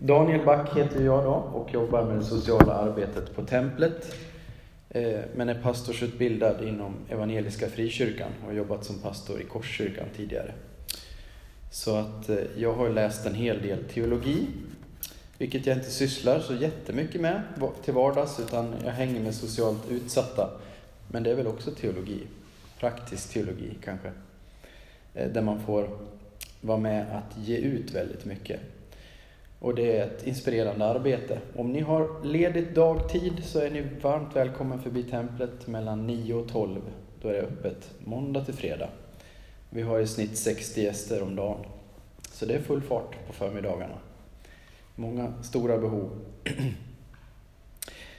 Daniel Back heter jag då och jobbar med det sociala arbetet på Templet. Eh, men är pastorsutbildad inom Evangeliska Frikyrkan och har jobbat som pastor i Korskyrkan tidigare. Så att eh, jag har läst en hel del teologi, vilket jag inte sysslar så jättemycket med till vardags, utan jag hänger med socialt utsatta. Men det är väl också teologi, praktisk teologi kanske, eh, där man får vara med att ge ut väldigt mycket. Och det är ett inspirerande arbete. Om ni har ledigt dagtid så är ni varmt välkomna förbi templet mellan 9 och 12. Då är det öppet måndag till fredag. Vi har i snitt 60 gäster om dagen. Så det är full fart på förmiddagarna. Många stora behov.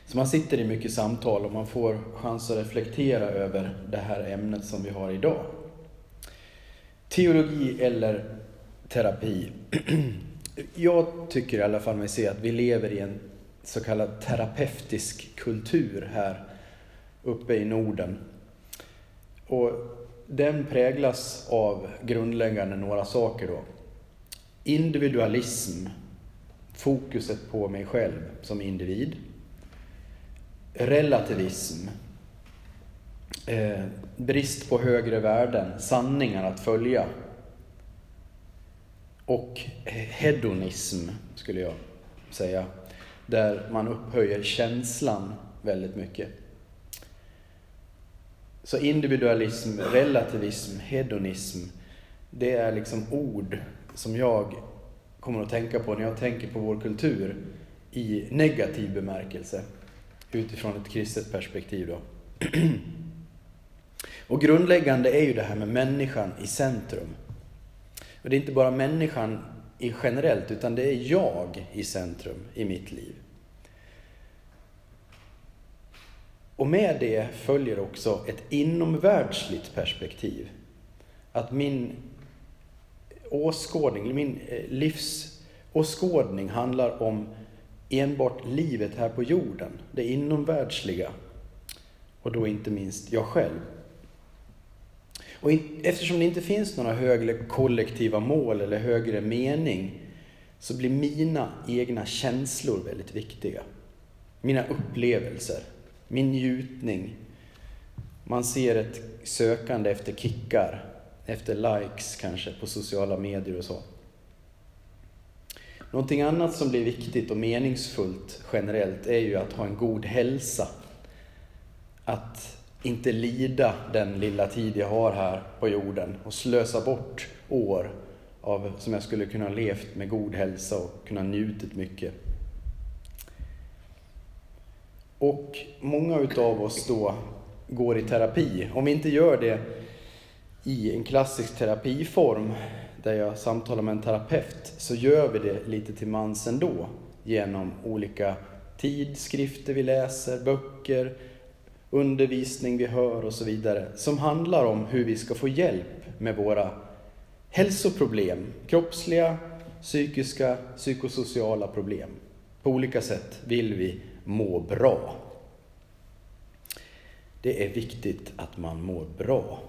Så man sitter i mycket samtal och man får chans att reflektera över det här ämnet som vi har idag. Teologi eller terapi. Jag tycker i alla fall mig se att vi lever i en så kallad terapeutisk kultur här uppe i Norden. Och den präglas av grundläggande några saker då. Individualism, fokuset på mig själv som individ. Relativism, eh, brist på högre värden, sanningar att följa och hedonism, skulle jag säga, där man upphöjer känslan väldigt mycket. Så individualism, relativism, hedonism, det är liksom ord som jag kommer att tänka på när jag tänker på vår kultur i negativ bemärkelse utifrån ett kristet perspektiv. Då. Och grundläggande är ju det här med människan i centrum. Och det är inte bara människan i generellt, utan det är jag i centrum i mitt liv. Och med det följer också ett inomvärldsligt perspektiv. Att min åskådning, min eh, livsåskådning handlar om enbart livet här på jorden, det inomvärldsliga. Och då inte minst jag själv. Och eftersom det inte finns några högre kollektiva mål eller högre mening så blir mina egna känslor väldigt viktiga. Mina upplevelser, min njutning. Man ser ett sökande efter kickar, efter likes kanske på sociala medier och så. Någonting annat som blir viktigt och meningsfullt generellt är ju att ha en god hälsa. Att inte lida den lilla tid jag har här på jorden och slösa bort år av, som jag skulle kunna levt med god hälsa och kunna njutit mycket. Och många utav oss då går i terapi. Om vi inte gör det i en klassisk terapiform där jag samtalar med en terapeut så gör vi det lite till mans ändå genom olika tidskrifter vi läser, böcker, undervisning vi hör och så vidare, som handlar om hur vi ska få hjälp med våra hälsoproblem, kroppsliga, psykiska, psykosociala problem. På olika sätt vill vi må bra. Det är viktigt att man mår bra.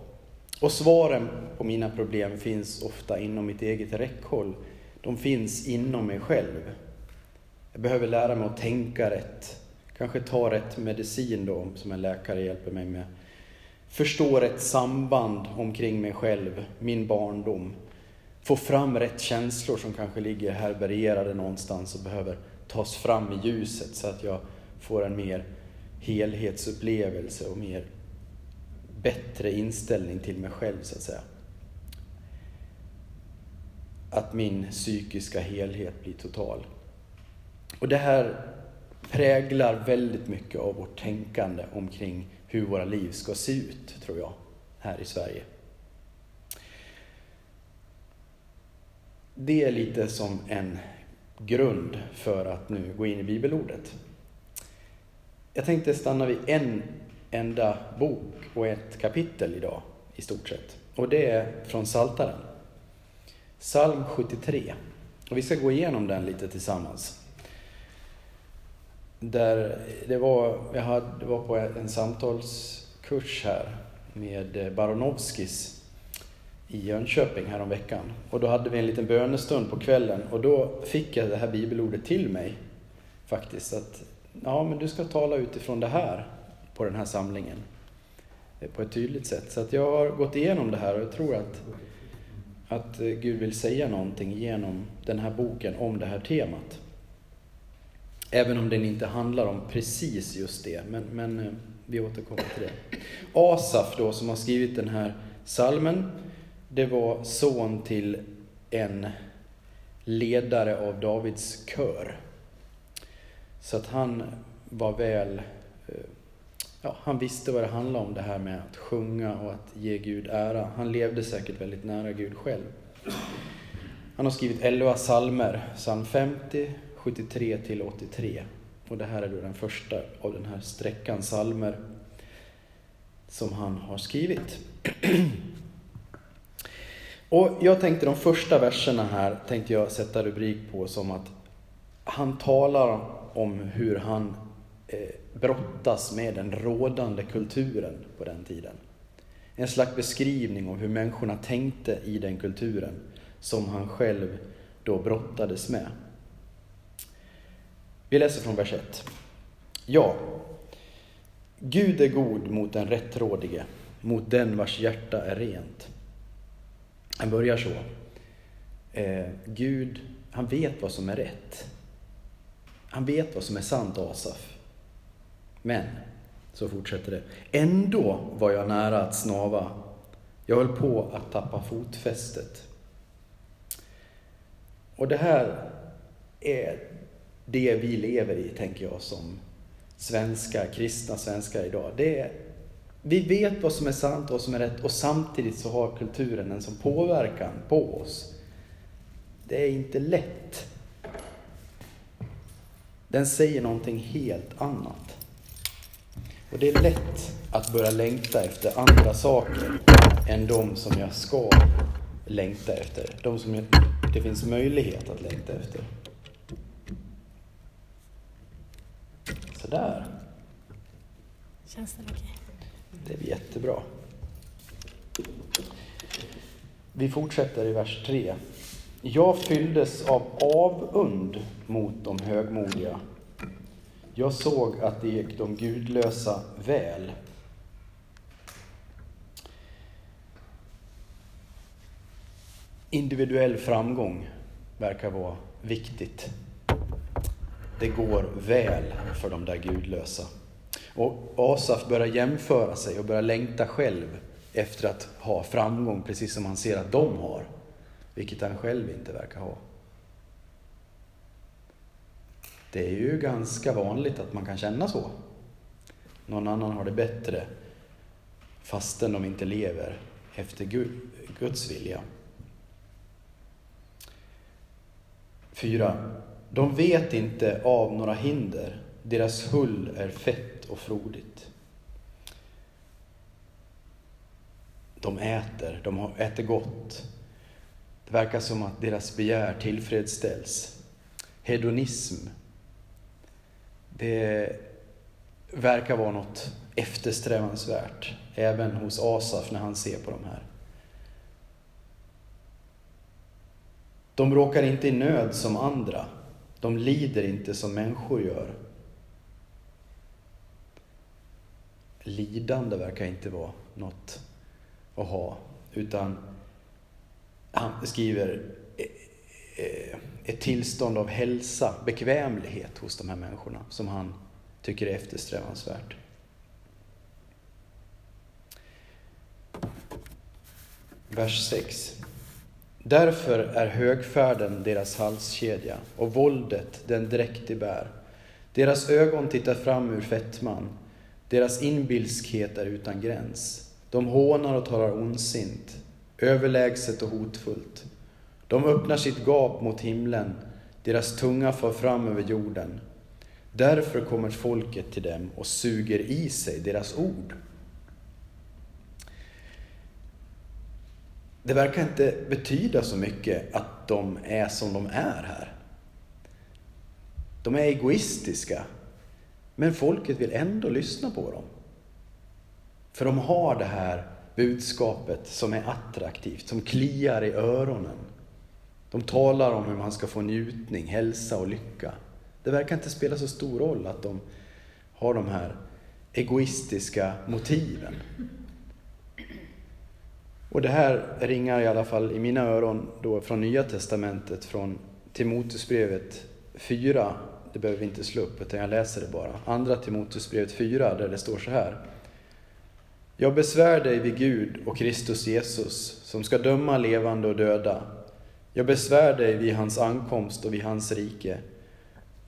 Och svaren på mina problem finns ofta inom mitt eget räckhåll. De finns inom mig själv. Jag behöver lära mig att tänka rätt, Kanske ta rätt medicin då, som en läkare hjälper mig med. Förstå rätt samband omkring mig själv, min barndom. Få fram rätt känslor som kanske ligger härbärgerade någonstans och behöver tas fram i ljuset så att jag får en mer helhetsupplevelse och mer bättre inställning till mig själv så att säga. Att min psykiska helhet blir total. Och det här präglar väldigt mycket av vårt tänkande omkring hur våra liv ska se ut, tror jag, här i Sverige. Det är lite som en grund för att nu gå in i bibelordet. Jag tänkte stanna vid en enda bok och ett kapitel idag, i stort sett. Och det är från Saltaren. Psalm 73. Och vi ska gå igenom den lite tillsammans. Där det var, jag hade, var på en samtalskurs här med eh, Baronovskis i Jönköping häromveckan. Och då hade vi en liten bönestund på kvällen och då fick jag det här bibelordet till mig faktiskt. Att ja, men du ska tala utifrån det här på den här samlingen eh, på ett tydligt sätt. Så att jag har gått igenom det här och jag tror att, att eh, Gud vill säga någonting genom den här boken om det här temat. Även om den inte handlar om precis just det, men, men eh, vi återkommer till det. Asaf då, som har skrivit den här salmen, det var son till en ledare av Davids kör. Så att han var väl, eh, ja, han visste vad det handlade om det här med att sjunga och att ge Gud ära. Han levde säkert väldigt nära Gud själv. Han har skrivit 11 salmer, psalm 50, 73 till 83. Och det här är då den första av den här sträckan salmer som han har skrivit. Och jag tänkte de första verserna här tänkte jag sätta rubrik på som att han talar om hur han eh, brottas med den rådande kulturen på den tiden. En slags beskrivning av hur människorna tänkte i den kulturen som han själv då brottades med. Vi läser från vers 1. Ja, Gud är god mot den rättrådige, mot den vars hjärta är rent. Han börjar så. Eh, Gud, han vet vad som är rätt. Han vet vad som är sant, Asaf. Men, så fortsätter det, ändå var jag nära att snava. Jag höll på att tappa fotfästet. Och det här är det vi lever i, tänker jag, som svenskar, kristna svenskar idag. Det är, vi vet vad som är sant och vad som är rätt och samtidigt så har kulturen en sån påverkan på oss. Det är inte lätt. Den säger någonting helt annat. Och det är lätt att börja längta efter andra saker än de som jag ska längta efter. De som det finns möjlighet att längta efter. Sådär. Känns det okej? Det är jättebra. Vi fortsätter i vers 3. Jag fylldes av avund mot de högmodiga. Jag såg att det gick de gudlösa väl. Individuell framgång verkar vara viktigt det går väl för de där gudlösa. Och Asaf börjar jämföra sig och börjar längta själv efter att ha framgång, precis som han ser att de har. Vilket han själv inte verkar ha. Det är ju ganska vanligt att man kan känna så. Någon annan har det bättre, fastän de inte lever efter Guds vilja. 4. De vet inte av några hinder. Deras hull är fett och frodigt. De äter, de äter gott. Det verkar som att deras begär tillfredsställs. Hedonism. Det verkar vara något eftersträvansvärt, även hos Asaf när han ser på de här. De råkar inte i nöd som andra. De lider inte som människor gör. Lidande verkar inte vara något att ha, utan han skriver e, e, ett tillstånd av hälsa, bekvämlighet hos de här människorna som han tycker är eftersträvansvärt. Vers 6. Därför är högfärden deras halskedja och våldet den dräkt de bär. Deras ögon tittar fram ur fettman, deras inbilskhet är utan gräns. De hånar och talar ondsint, överlägset och hotfullt. De öppnar sitt gap mot himlen, deras tunga far fram över jorden. Därför kommer folket till dem och suger i sig deras ord. Det verkar inte betyda så mycket att de är som de är här. De är egoistiska, men folket vill ändå lyssna på dem. För de har det här budskapet som är attraktivt, som kliar i öronen. De talar om hur man ska få njutning, hälsa och lycka. Det verkar inte spela så stor roll att de har de här egoistiska motiven. Och det här ringar i alla fall i mina öron då från Nya Testamentet, från Timoteusbrevet 4. Det behöver vi inte slå upp, utan jag läser det bara. Andra Timoteusbrevet 4, där det står så här. Jag besvär dig vid Gud och Kristus Jesus, som ska döma levande och döda. Jag besvär dig vid hans ankomst och vid hans rike.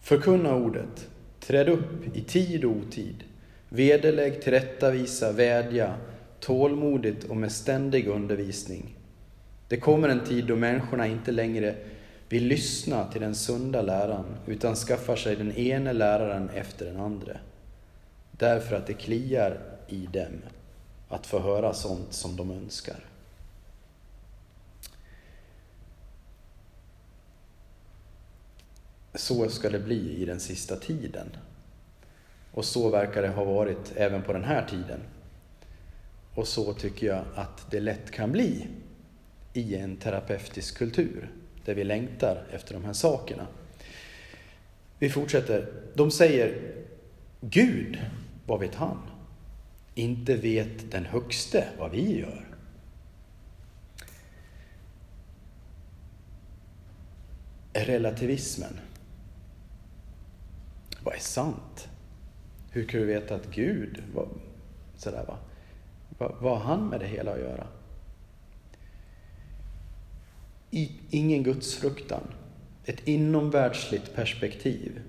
Förkunna ordet, träd upp i tid och otid, vederlägg, tillrättavisa, vädja, tålmodigt och med ständig undervisning. Det kommer en tid då människorna inte längre vill lyssna till den sunda läran, utan skaffar sig den ene läraren efter den andra, därför att det kliar i dem att få höra sånt som de önskar. Så ska det bli i den sista tiden. Och så verkar det ha varit även på den här tiden. Och så tycker jag att det lätt kan bli i en terapeutisk kultur där vi längtar efter de här sakerna. Vi fortsätter. De säger Gud, vad vet han? Inte vet den högste vad vi gör. Relativismen. Vad är sant? Hur kan du veta att Gud, vad, sådär va? Vad, har han med det hela att göra? I, ingen gudsfruktan. Ett inomvärldsligt perspektiv.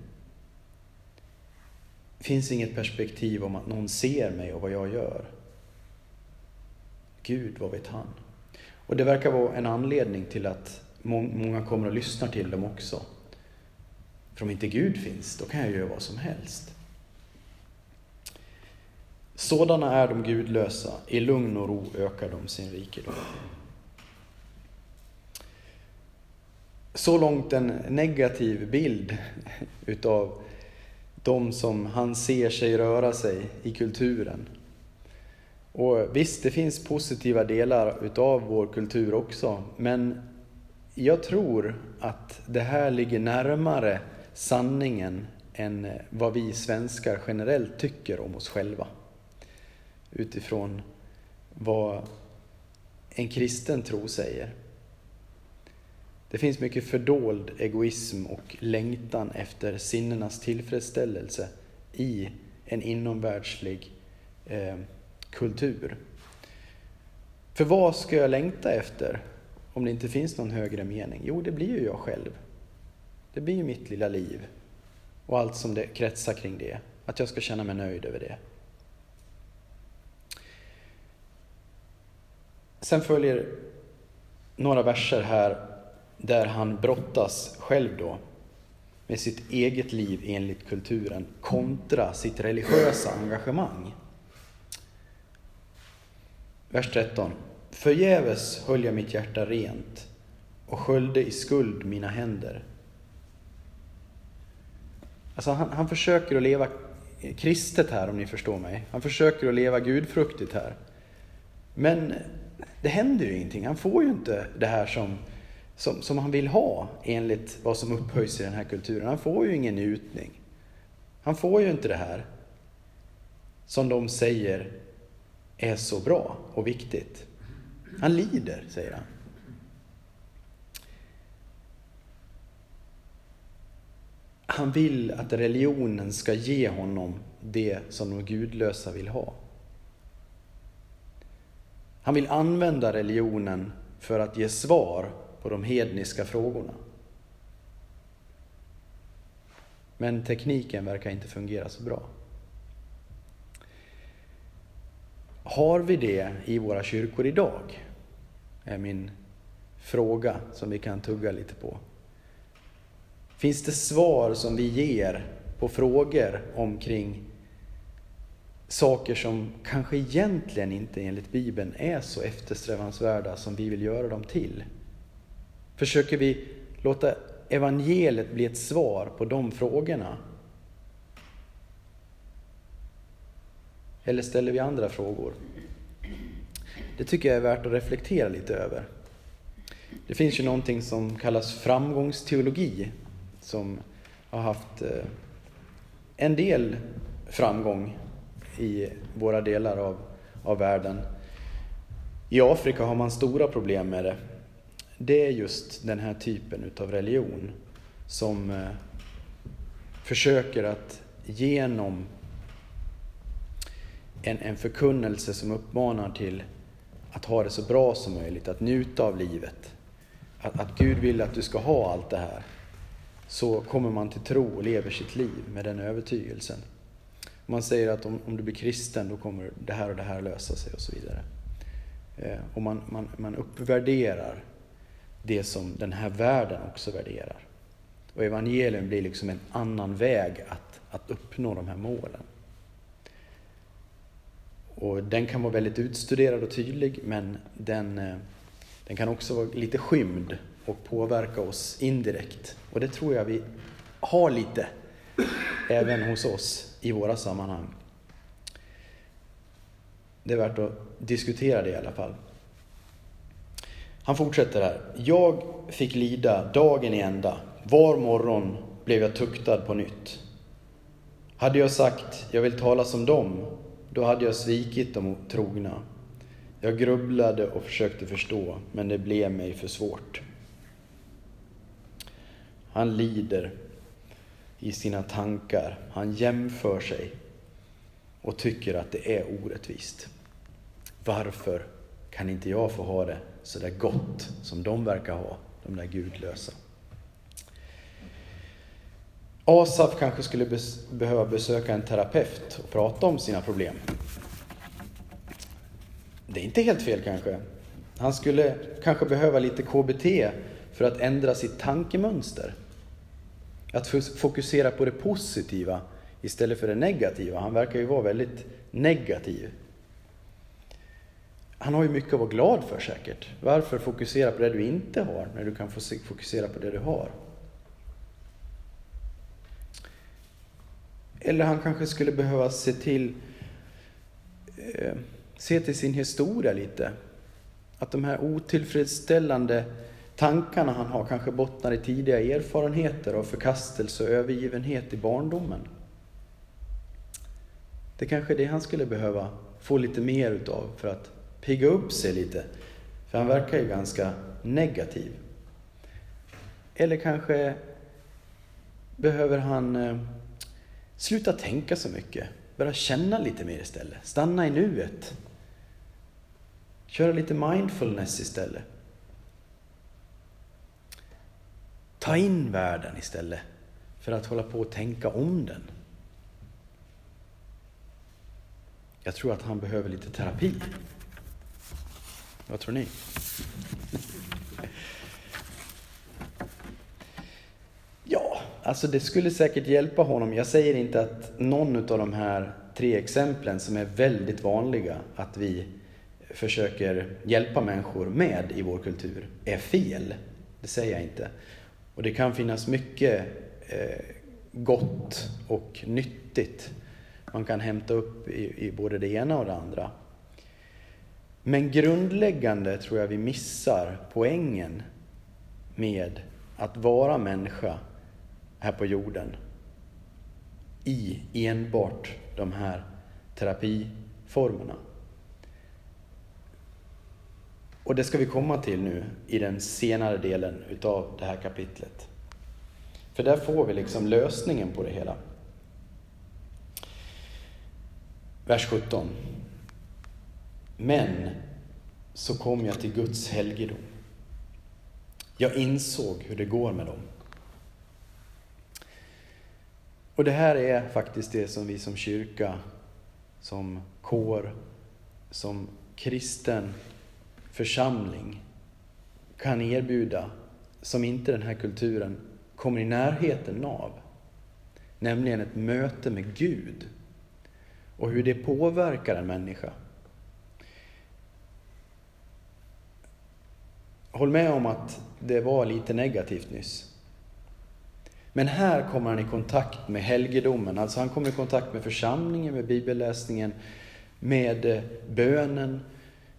Det finns inget perspektiv om att någon ser mig och vad jag gör. Gud, vad vet han? Och det verkar vara en anledning till att många kommer och lyssnar till dem också. För om inte Gud finns, då kan jag göra vad som helst. Sådana är de gudlösa, i lugn och ro ökar de sin rikedom. Så långt en negativ bild utav de som han ser sig röra sig i kulturen. Och visst, det finns positiva delar utav vår kultur också, men jag tror att det här ligger närmare sanningen än vad vi svenskar generellt tycker om oss själva. Utifrån vad en kristen tro säger. Det finns mycket fördold egoism och längtan efter sinnenas tillfredsställelse i en inomvärldslig eh, kultur. För vad ska jag längta efter om det inte finns någon högre mening? Jo, det blir ju jag själv. Det blir ju mitt lilla liv och allt som det kretsar kring det. Att jag ska känna mig nöjd över det. Sen följer några verser här där han brottas själv då med sitt eget liv enligt kulturen kontra sitt religiösa engagemang. Vers 13. Förgäves höll jag mitt hjärta rent och sköljde i skuld mina händer. Alltså han, han försöker att leva kristet här om ni förstår mig. Han försöker att leva gudfruktigt här. Men det händer ju ingenting. Han får ju inte det här som som, som han vill ha enligt vad som upphöjs i den här kulturen. Han får ju ingen njutning. Han får ju inte det här som de säger är så bra och viktigt. Han lider, säger han. Han vill att religionen ska ge honom det som de gudlösa vill ha. Han vill använda religionen för att ge svar på de hedniska frågorna. Men tekniken verkar inte fungera så bra. Har vi det i våra kyrkor idag? Är min fråga som vi kan tugga lite på. Finns det svar som vi ger på frågor omkring saker som kanske egentligen inte enligt Bibeln är så eftersträvansvärda som vi vill göra dem till? Försöker vi låta evangeliet bli ett svar på de frågorna? Eller ställer vi andra frågor? det tycker jag är värt att reflektera lite över. Det finns ju någonting som kallas framgångsteologi som har haft eh, en del framgång i våra delar av, av världen. I Afrika har man stora problem med det. Det är just den här typen utav religion som eh, försöker att genom en, en förkunnelse som uppmanar till att ha det så bra som möjligt, att njuta av livet. Att, att Gud vill att du ska ha allt det här. Så kommer man till tro och lever sitt liv med den övertygelsen. Man säger att om, om du blir kristen då kommer det här och det här lösa sig och så vidare. Eh, och man, man, man uppvärderar det som den här världen också värderar. Och evangelium blir liksom en annan väg att, att uppnå de här målen. Och den kan vara väldigt utstuderad och tydlig men den, eh, den kan också vara lite skymd och påverka oss indirekt. Och det tror jag vi har lite även hos oss i våra sammanhang. Det är värt att diskutera det i alla fall. Han fortsätter här. Jag fick lida dagen i ända. Var morgon blev jag tuktad på nytt. Hade jag sagt, jag vill tala som dem, då hade jag svikit de trogna. Jag grubblade och försökte förstå, men det blev mig för svårt. Han lider i sina tankar, han jämför sig och tycker att det är orättvist. Varför kan inte jag få ha det så där gott som de verkar ha, de där gudlösa? Asaf kanske skulle bes behöva besöka en terapeut och prata om sina problem. Det är inte helt fel kanske. Han skulle kanske behöva lite KBT för att ändra sitt tankemönster. Att fokusera på det positiva istället för det negativa. Han verkar ju vara väldigt negativ. Han har ju mycket att vara glad för säkert. Varför fokusera på det du inte har när du kan fokusera på det du har? Eller han kanske skulle behöva se till eh, se till sin historia lite. Att de här otillfredsställande tankarna han har kanske bottnar i tidiga erfarenheter av förkastelse och övergivenhet i barndomen. Det kanske är det han skulle behöva få lite mer utav för att pigga upp sig lite. För han verkar ju ganska negativ. Eller kanske behöver han eh, sluta tänka så mycket. Börja känna lite mer istället. Stanna i nuet. Köra lite mindfulness istället. Ta in världen istället för att hålla på och tänka om den. Jag tror att han behöver lite terapi. Vad tror ni? Ja, alltså det skulle säkert hjälpa honom. Jag säger inte att någon av de här tre exemplen som är väldigt vanliga att vi försöker hjälpa människor med i vår kultur är fel. Det säger jag inte. Och det kan finnas mycket eh, gott och nyttigt man kan hämta upp i, i både det ena och det andra. Men grundläggande tror jag vi missar poängen med att vara människa här på jorden i enbart de här terapiformerna. Och det ska vi komma till nu i den senare delen utav det här kapitlet. För där får vi liksom lösningen på det hela. Vers 17. Men så kom jag till Guds helgedom. Jag insåg hur det går med dem. Och det här är faktiskt det som vi som kyrka, som kår, som kristen församling kan erbjuda som inte den här kulturen kommer i närheten av. Nämligen ett möte med Gud och hur det påverkar en människa. Håll med om att det var lite negativt nyss. Men här kommer han i kontakt med helgedomen, alltså han kommer i kontakt med församlingen, med bibelläsningen, med bönen,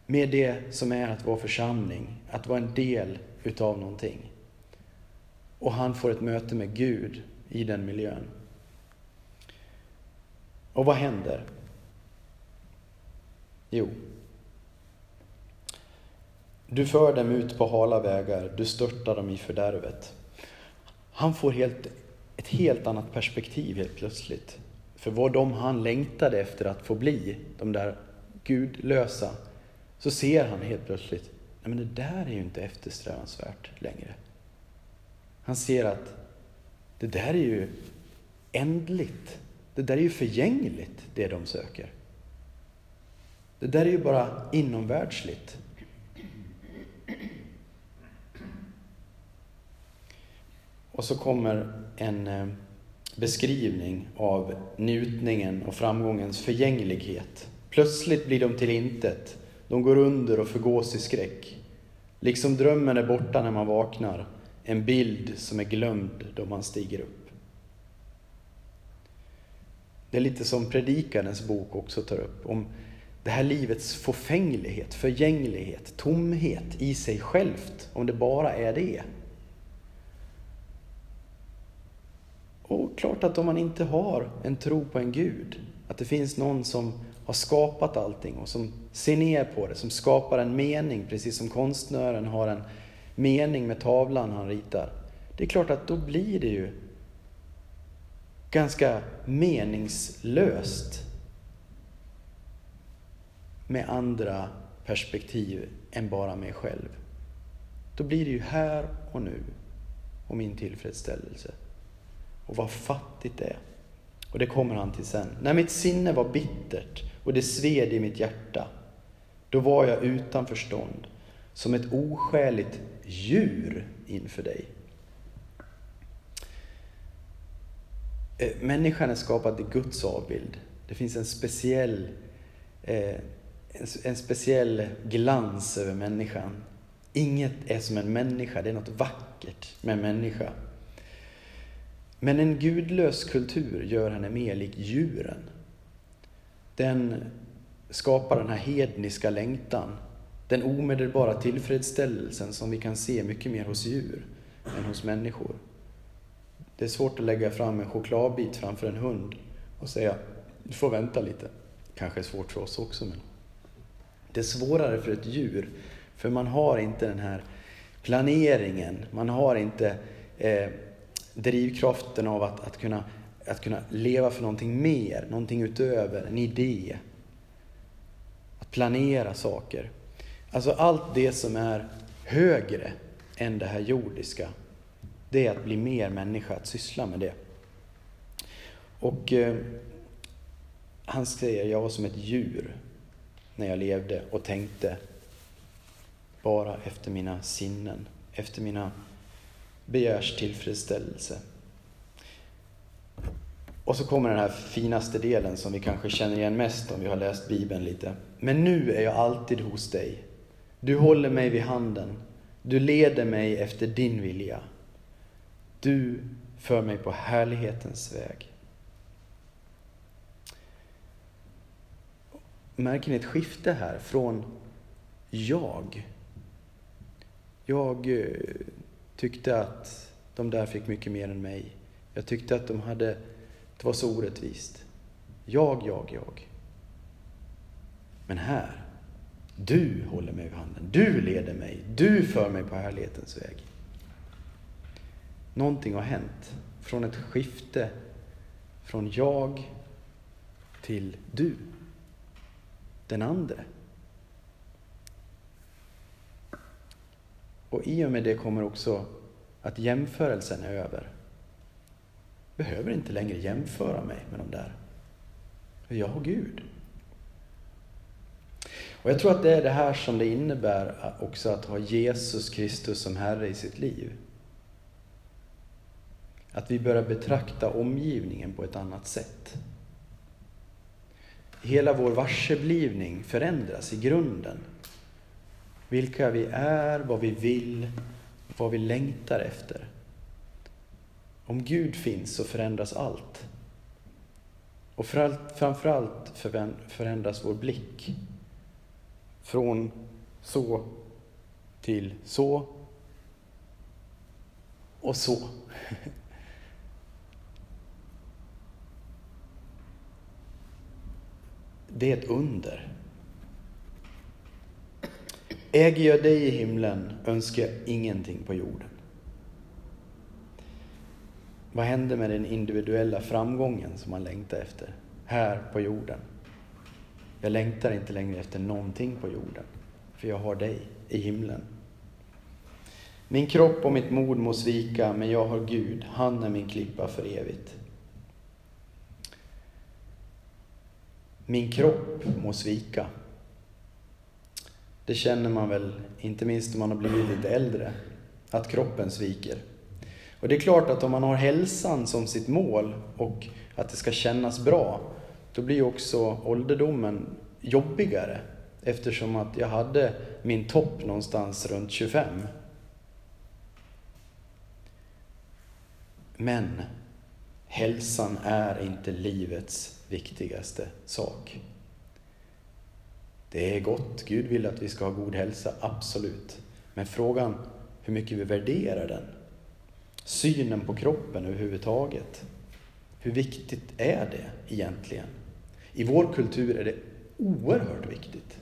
med det som är att vara församling, att vara en del utav någonting. Och han får ett möte med Gud i den miljön. Och vad händer? Jo, du för dem ut på hala vägar, du störtar dem i fördärvet. Han får helt, ett helt annat perspektiv helt plötsligt. För vad de han längtade efter att få bli, de där gudlösa, så ser han helt plötsligt, nej men det där är ju inte eftersträvansvärt längre. Han ser att det där är ju ändligt. Det där är ju förgängligt, det de söker. Det där är ju bara inomvärldsligt. Och så kommer en eh, beskrivning av njutningen och framgångens förgänglighet. Plötsligt blir de till intet. De går under och förgås i skräck. Liksom drömmen är borta när man vaknar. En bild som är glömd då man stiger upp. Det är lite som Predikarens bok också tar upp. Om det här livets förfänglighet, förgänglighet, tomhet i sig självt. Om det bara är det. Och klart att om man inte har en tro på en Gud, att det finns någon som har skapat allting och som ser ner på det, som skapar en mening, precis som konstnären har en mening med tavlan han ritar. Det är klart att då blir det ju ganska meningslöst med andra perspektiv än bara mig själv. Då blir det ju här och nu och min tillfredsställelse och vad fattigt det är. Och det kommer han till sen. När mitt sinne var bittert och det sved i mitt hjärta, då var jag utan förstånd, som ett oskäligt djur inför dig. Eh, människan är skapad i Guds avbild. Det finns en speciell, eh, en speciell glans över människan. Inget är som en människa, det är något vackert med en människa. Men en gudlös kultur gör henne mer lik djuren. Den skapar den här hedniska längtan, den omedelbara tillfredsställelsen som vi kan se mycket mer hos djur än hos människor. Det är svårt att lägga fram en chokladbit framför en hund och säga du får vänta lite. Kanske är svårt för oss också, men det är svårare för ett djur, för man har inte den här planeringen, man har inte eh, drivkraften av att, att, kunna, att kunna leva för någonting mer, någonting utöver, en idé. Att planera saker. Alltså allt det som är högre än det här jordiska, det är att bli mer människa, att syssla med det. Och eh, han säger, jag var som ett djur när jag levde och tänkte bara efter mina sinnen, efter mina begärs tillfredsställelse. Och så kommer den här finaste delen som vi kanske känner igen mest om vi har läst Bibeln lite. Men nu är jag alltid hos dig. Du håller mig vid handen. Du leder mig efter din vilja. Du för mig på härlighetens väg. Märker ni ett skifte här från jag? Jag eh, tyckte att de där fick mycket mer än mig. Jag tyckte att de hade, det var så orättvist. Jag, jag, jag. Men här, du håller mig vid handen. Du leder mig. Du för mig på härlighetens väg. Någonting har hänt. Från ett skifte från jag till du. Den andre. Och i och med det kommer också att jämförelsen är över. Jag behöver inte längre jämföra mig med de där. För jag har Gud. Och jag tror att det är det här som det innebär också att ha Jesus Kristus som Herre i sitt liv. Att vi börjar betrakta omgivningen på ett annat sätt. Hela vår varseblivning förändras i grunden vilka vi är, vad vi vill, vad vi längtar efter. Om Gud finns så förändras allt. Och framförallt förändras vår blick. Från så till så och så. Det är ett under. Äger jag dig i himlen önskar jag ingenting på jorden. Vad hände med den individuella framgången som man längtar efter här på jorden? Jag längtar inte längre efter någonting på jorden, för jag har dig i himlen. Min kropp och mitt mod må svika, men jag har Gud, han är min klippa för evigt. Min kropp må svika. Det känner man väl, inte minst om man har blivit lite äldre, att kroppen sviker. Och det är klart att om man har hälsan som sitt mål och att det ska kännas bra, då blir också ålderdomen jobbigare eftersom att jag hade min topp någonstans runt 25. Men hälsan är inte livets viktigaste sak. Det är gott, Gud vill att vi ska ha god hälsa, absolut. Men frågan hur mycket vi värderar den. Synen på kroppen överhuvudtaget. Hur viktigt är det egentligen? I vår kultur är det oerhört viktigt.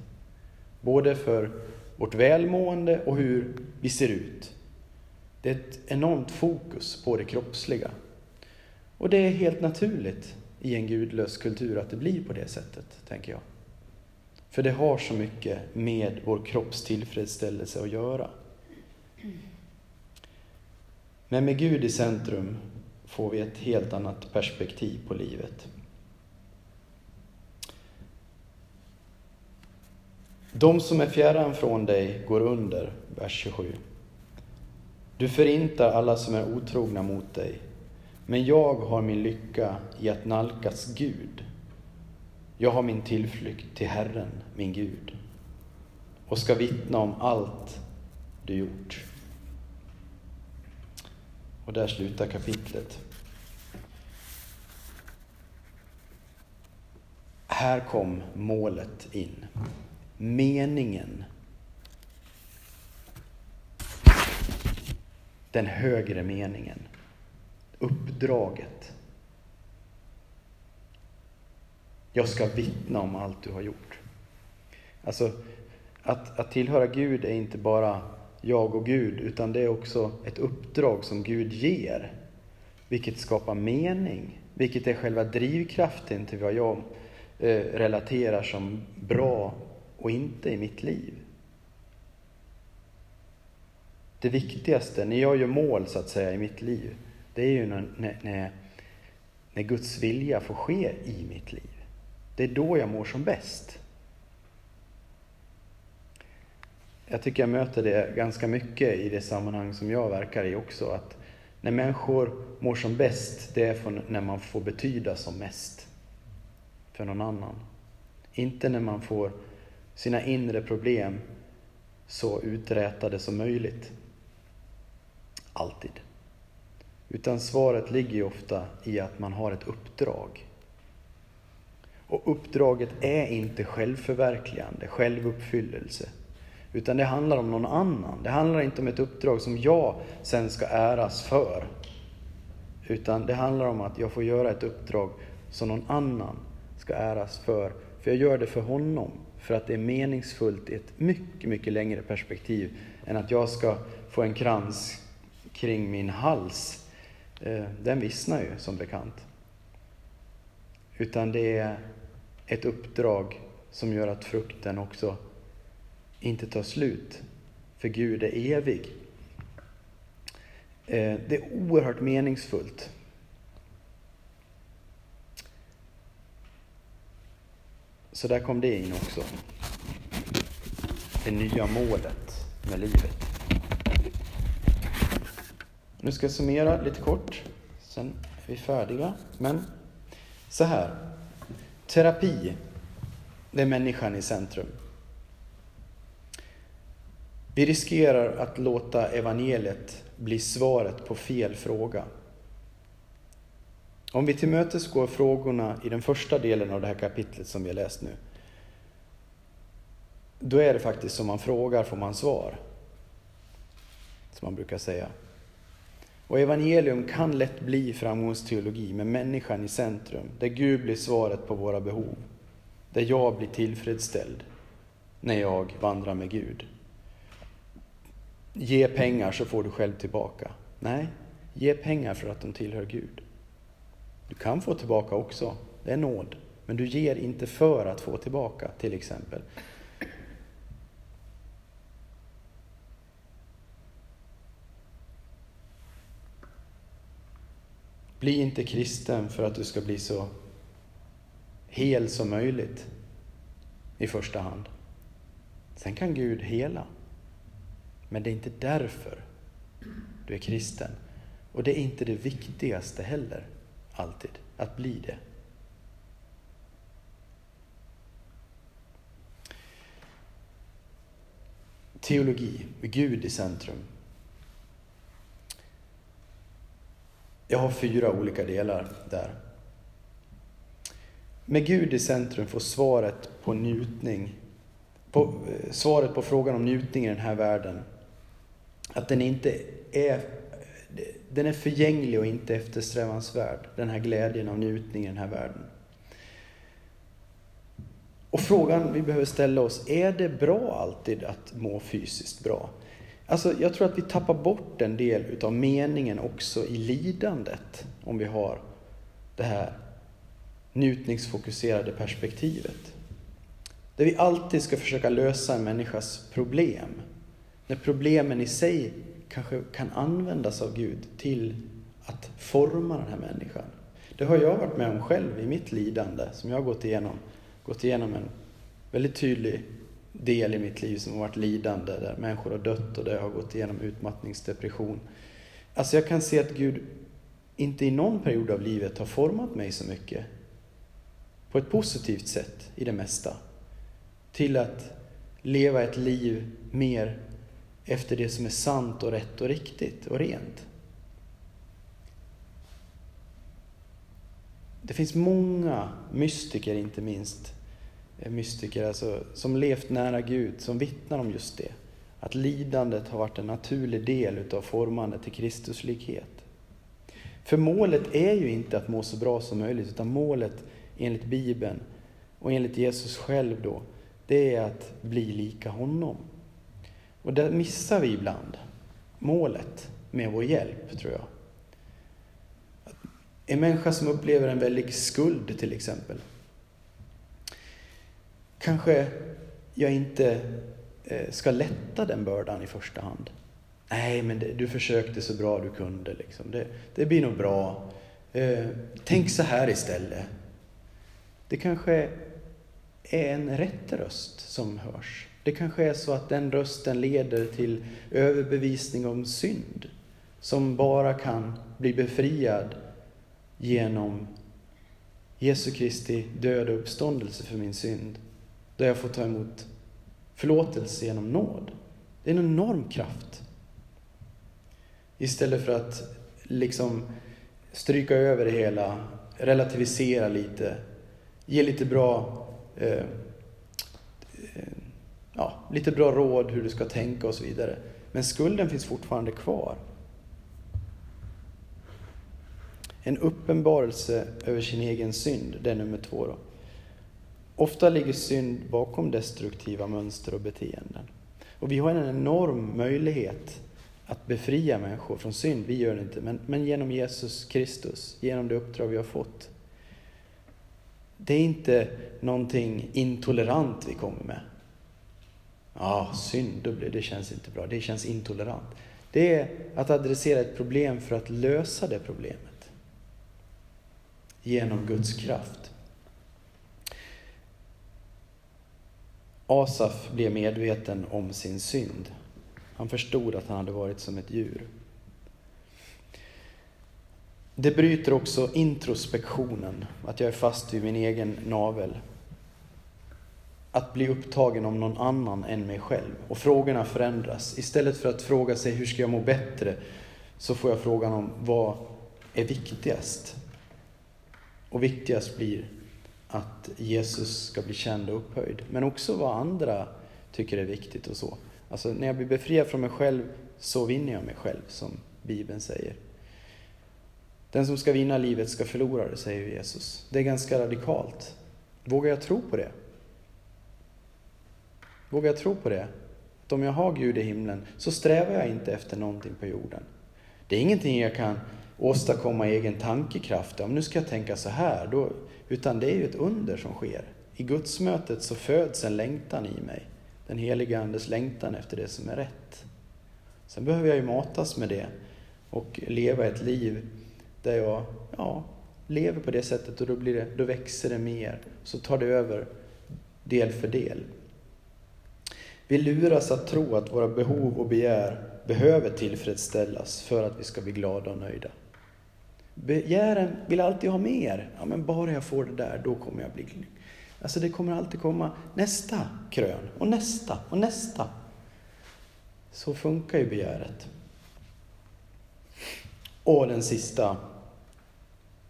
Både för vårt välmående och hur vi ser ut. Det är ett enormt fokus på det kroppsliga. Och det är helt naturligt i en gudlös kultur att det blir på det sättet, tänker jag. För det har så mycket med vår kropps tillfredsställelse att göra. Men med Gud i centrum får vi ett helt annat perspektiv på livet. De som är fjärran från dig går under, vers 27. Du förintar alla som är otrogna mot dig, men jag har min lycka i att nalkas Gud. Jag har min tillflykt till Herren, min Gud, och ska vittna om allt du gjort. Och där slutar kapitlet. Här kom målet in. Meningen. Den högre meningen. Uppdraget. Jag ska vittna om allt du har gjort. Alltså, att, att tillhöra Gud är inte bara jag och Gud, utan det är också ett uppdrag som Gud ger, vilket skapar mening, vilket är själva drivkraften till vad jag eh, relaterar som bra och inte i mitt liv. Det viktigaste, när jag gör mål så att säga i mitt liv, det är ju när, när, när Guds vilja får ske i mitt liv. Det är då jag mår som bäst. Jag tycker jag möter det ganska mycket i det sammanhang som jag verkar i också. Att när människor mår som bäst, det är när man får betyda som mest för någon annan. Inte när man får sina inre problem så uträtade som möjligt. Alltid. Utan svaret ligger ju ofta i att man har ett uppdrag. Och uppdraget är inte självförverkligande, självuppfyllelse. Utan det handlar om någon annan. Det handlar inte om ett uppdrag som jag sen ska äras för. Utan det handlar om att jag får göra ett uppdrag som någon annan ska äras för. För jag gör det för honom. För att det är meningsfullt i ett mycket, mycket längre perspektiv än att jag ska få en krans kring min hals. Eh, den vissnar ju som bekant. Utan det är ett uppdrag som gör att frukten också inte tar slut, för Gud är evig. Eh, det är oerhört meningsfullt. Så där kom det in också. Det nya målet med livet. Nu ska jag summera lite kort, sen är vi färdiga. Men så här. Terapi, det är människan i centrum. Vi riskerar att låta evangeliet bli svaret på fel fråga. Om vi tillmötesgår frågorna i den första delen av det här kapitlet som vi har läst nu, då är det faktiskt som man frågar får man svar. Som man brukar säga. Och evangelium kan lätt bli framgångsteologi med människan i centrum, där Gud blir svaret på våra behov. Där jag blir tillfredsställd när jag vandrar med Gud. Ge pengar så får du själv tillbaka. Nej, ge pengar för att de tillhör Gud. Du kan få tillbaka också, det är nåd. Men du ger inte för att få tillbaka, till exempel. Bli inte kristen för att du ska bli så hel som möjligt i första hand. Sen kan Gud hela. Men det är inte därför du är kristen. Och det är inte det viktigaste heller, alltid, att bli det. Teologi, Gud i centrum. Jag har fyra olika delar där. Med Gud i centrum får svaret på njutning, på, eh, svaret på frågan om njutning i den här världen, att den inte är, den är förgänglig och inte eftersträvansvärd, den här glädjen av njutning i den här världen. Och frågan vi behöver ställa oss, är det bra alltid att må fysiskt bra? Alltså, jag tror att vi tappar bort en del utav meningen också i lidandet om vi har det här njutningsfokuserade perspektivet. Där vi alltid ska försöka lösa en människas problem. När problemen i sig kanske kan användas av Gud till att forma den här människan. Det har jag varit med om själv i mitt lidande som jag har gått igenom. Gått igenom en väldigt tydlig del i mitt liv som har varit lidande, där människor har dött och där jag har gått igenom utmattningsdepression. Alltså jag kan se att Gud inte i någon period av livet har format mig så mycket på ett positivt sätt i det mesta. Till att leva ett liv mer efter det som är sant och rätt och riktigt och rent. Det finns många mystiker, inte minst, eh, mystiker alltså, som levt nära Gud, som vittnar om just det. Att lidandet har varit en naturlig del utav formandet till Kristuslikhet. För målet är ju inte att må så bra som möjligt, utan målet enligt Bibeln och enligt Jesus själv då, det är att bli lika honom. Och där missar vi ibland målet med vår hjälp, tror jag. En människa som upplever en väldig skuld till exempel, kanske jag inte eh, ska lätta den bördan i första hand. Nej, men det, du försökte så bra du kunde. Liksom. Det, det blir nog bra. Eh, tänk så här istället. Det kanske är en rätt röst som hörs. Det kanske är så att den rösten leder till överbevisning om synd som bara kan bli befriad genom Jesu Kristi död och uppståndelse för min synd där jag får ta emot förlåtelse genom nåd. Det är en enorm kraft. Istället för att liksom stryka över det hela, relativisera lite, ge lite bra, eh, ja, lite bra råd hur du ska tänka och så vidare. Men skulden finns fortfarande kvar. En uppenbarelse över sin egen synd, det är nummer två då. Ofta ligger synd bakom destruktiva mönster och beteenden. Och vi har en enorm möjlighet att befria människor från synd. Vi gör det inte, men, men genom Jesus Kristus, genom det uppdrag vi har fått. Det är inte någonting intolerant vi kommer med. Ja, ah, synd, det känns inte bra. Det känns intolerant. Det är att adressera ett problem för att lösa det problemet. Genom Guds kraft. Asaf blev medveten om sin synd. Han förstod att han hade varit som ett djur. Det bryter också introspektionen, att jag är fast vid min egen navel. Att bli upptagen om någon annan än mig själv. Och frågorna förändras. Istället för att fråga sig hur ska jag må bättre, så får jag frågan om vad är viktigast? Och viktigast blir att Jesus ska bli känd och upphöjd. Men också vad andra tycker är viktigt och så. Alltså när jag blir befriad från mig själv så vinner jag mig själv, som Bibeln säger. Den som ska vinna livet ska förlora det, säger Jesus. Det är ganska radikalt. Vågar jag tro på det? Vågar jag tro på det? Att om jag har Gud i himlen så strävar jag inte efter någonting på jorden. Det är ingenting jag kan åstadkomma i egen tankekraft. Om nu ska jag tänka så här, då, utan det är ju ett under som sker. I gudsmötet så föds en längtan i mig. Den heliga Andes längtan efter det som är rätt. Sen behöver jag ju matas med det och leva ett liv där jag ja, lever på det sättet och då, blir det, då växer det mer. Så tar det över del för del. Vi luras att tro att våra behov och begär behöver tillfredsställas för att vi ska bli glada och nöjda. Begären vill alltid ha mer. Ja, men bara jag får det där, då kommer jag bli glad. Alltså det kommer alltid komma nästa krön och nästa och nästa. Så funkar ju begäret. Och den sista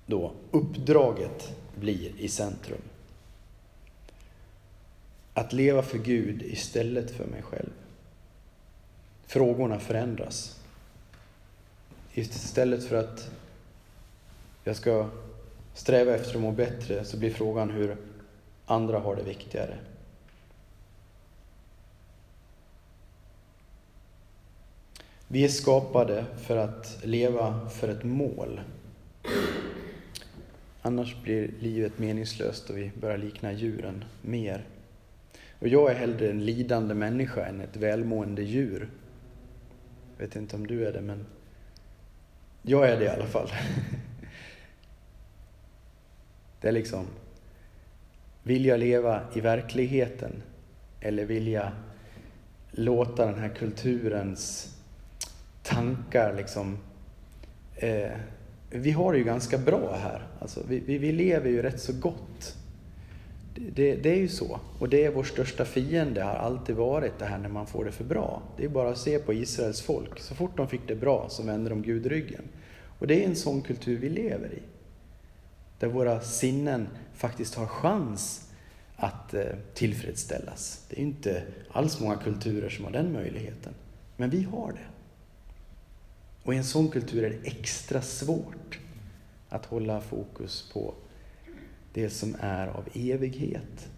då, uppdraget blir i centrum. Att leva för Gud istället för mig själv. Frågorna förändras. Istället för att jag ska sträva efter att må bättre så blir frågan hur andra har det viktigare. Vi är skapade för att leva för ett mål. Annars blir livet meningslöst och vi börjar likna djuren mer. Och jag är hellre en lidande människa än ett välmående djur. Jag vet inte om du är det, men jag är det i alla fall. Det är liksom, vill jag leva i verkligheten eller vill jag låta den här kulturens tankar liksom eh, vi har det ju ganska bra här. Alltså, vi, vi, vi lever ju rätt så gott. Det, det, är ju så. Och det är vår största fiende, har alltid varit det här när man får det för bra. Det är bara att se på Israels folk. Så fort de fick det bra så vände de Gud ryggen. Och det är en sån kultur vi lever i. Där våra sinnen faktiskt har chans att eh, tillfredsställas. Det är inte alls många kulturer som har den möjligheten. Men vi har det. Och i en sån kultur är det extra svårt att hålla fokus på det som är av evighet.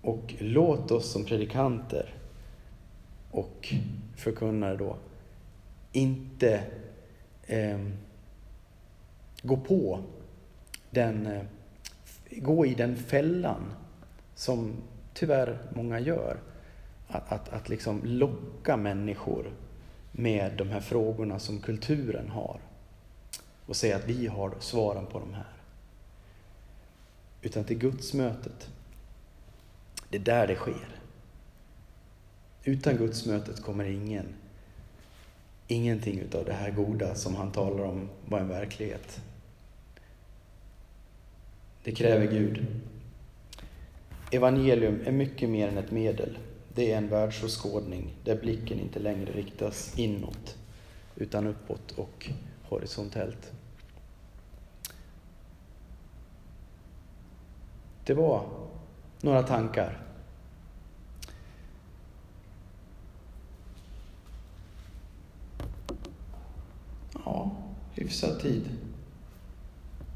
Och låt oss som predikanter och förkunnare då inte eh, gå på den, eh, gå i den fällan som tyvärr många gör. Att, att, att liksom locka människor med de här frågorna som kulturen har och säga att vi har svaren på de här. Utan till gudsmötet. Det är där det sker. Utan gudsmötet kommer ingen, ingenting utav det här goda som han talar om vara en verklighet. Det kräver Gud. Evangelium är mycket mer än ett medel. Det är en världsåskådning där blicken inte längre riktas inåt utan uppåt och horisontellt. Det var några tankar. Ja, hyfsad tid.